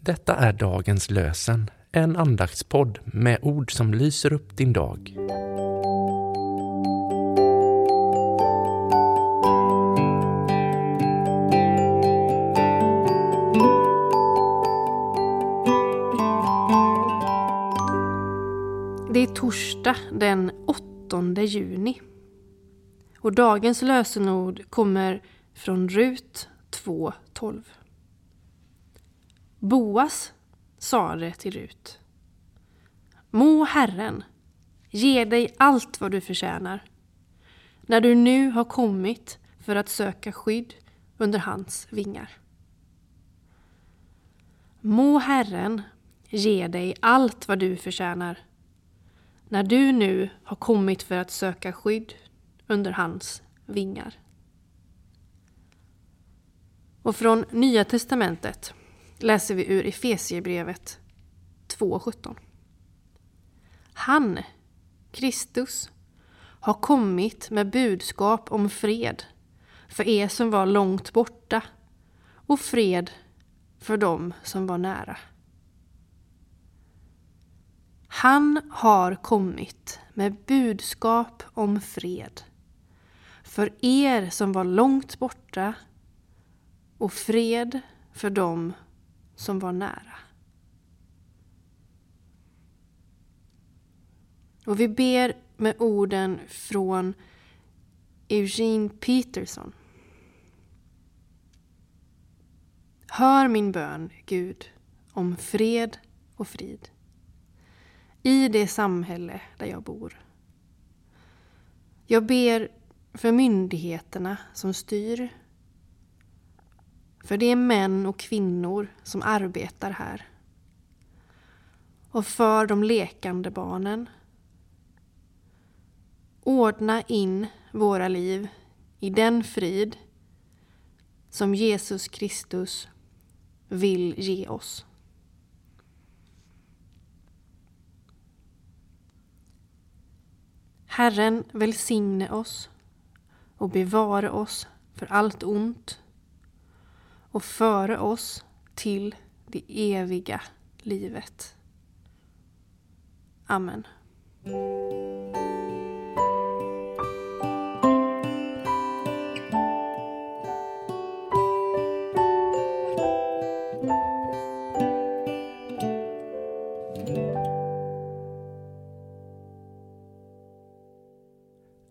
Detta är dagens lösen, en andaktspodd med ord som lyser upp din dag. Det är torsdag den 8 juni. Och dagens lösenord kommer från Rut 2.12. Boas sade till Rut. Må Herren ge dig allt vad du förtjänar när du nu har kommit för att söka skydd under hans vingar. Må Herren ge dig allt vad du förtjänar när du nu har kommit för att söka skydd under hans vingar. Och från Nya Testamentet läser vi ur Efesierbrevet 2.17. Han, Kristus, har kommit med budskap om fred för er som var långt borta och fred för dem som var nära. Han har kommit med budskap om fred för er som var långt borta och fred för dem som var nära. Och vi ber med orden från Eugene Peterson. Hör min bön, Gud, om fred och frid i det samhälle där jag bor. Jag ber för myndigheterna som styr. För de män och kvinnor som arbetar här. Och för de lekande barnen. Ordna in våra liv i den frid som Jesus Kristus vill ge oss. Herren välsigne oss och bevara oss för allt ont och före oss till det eviga livet. Amen.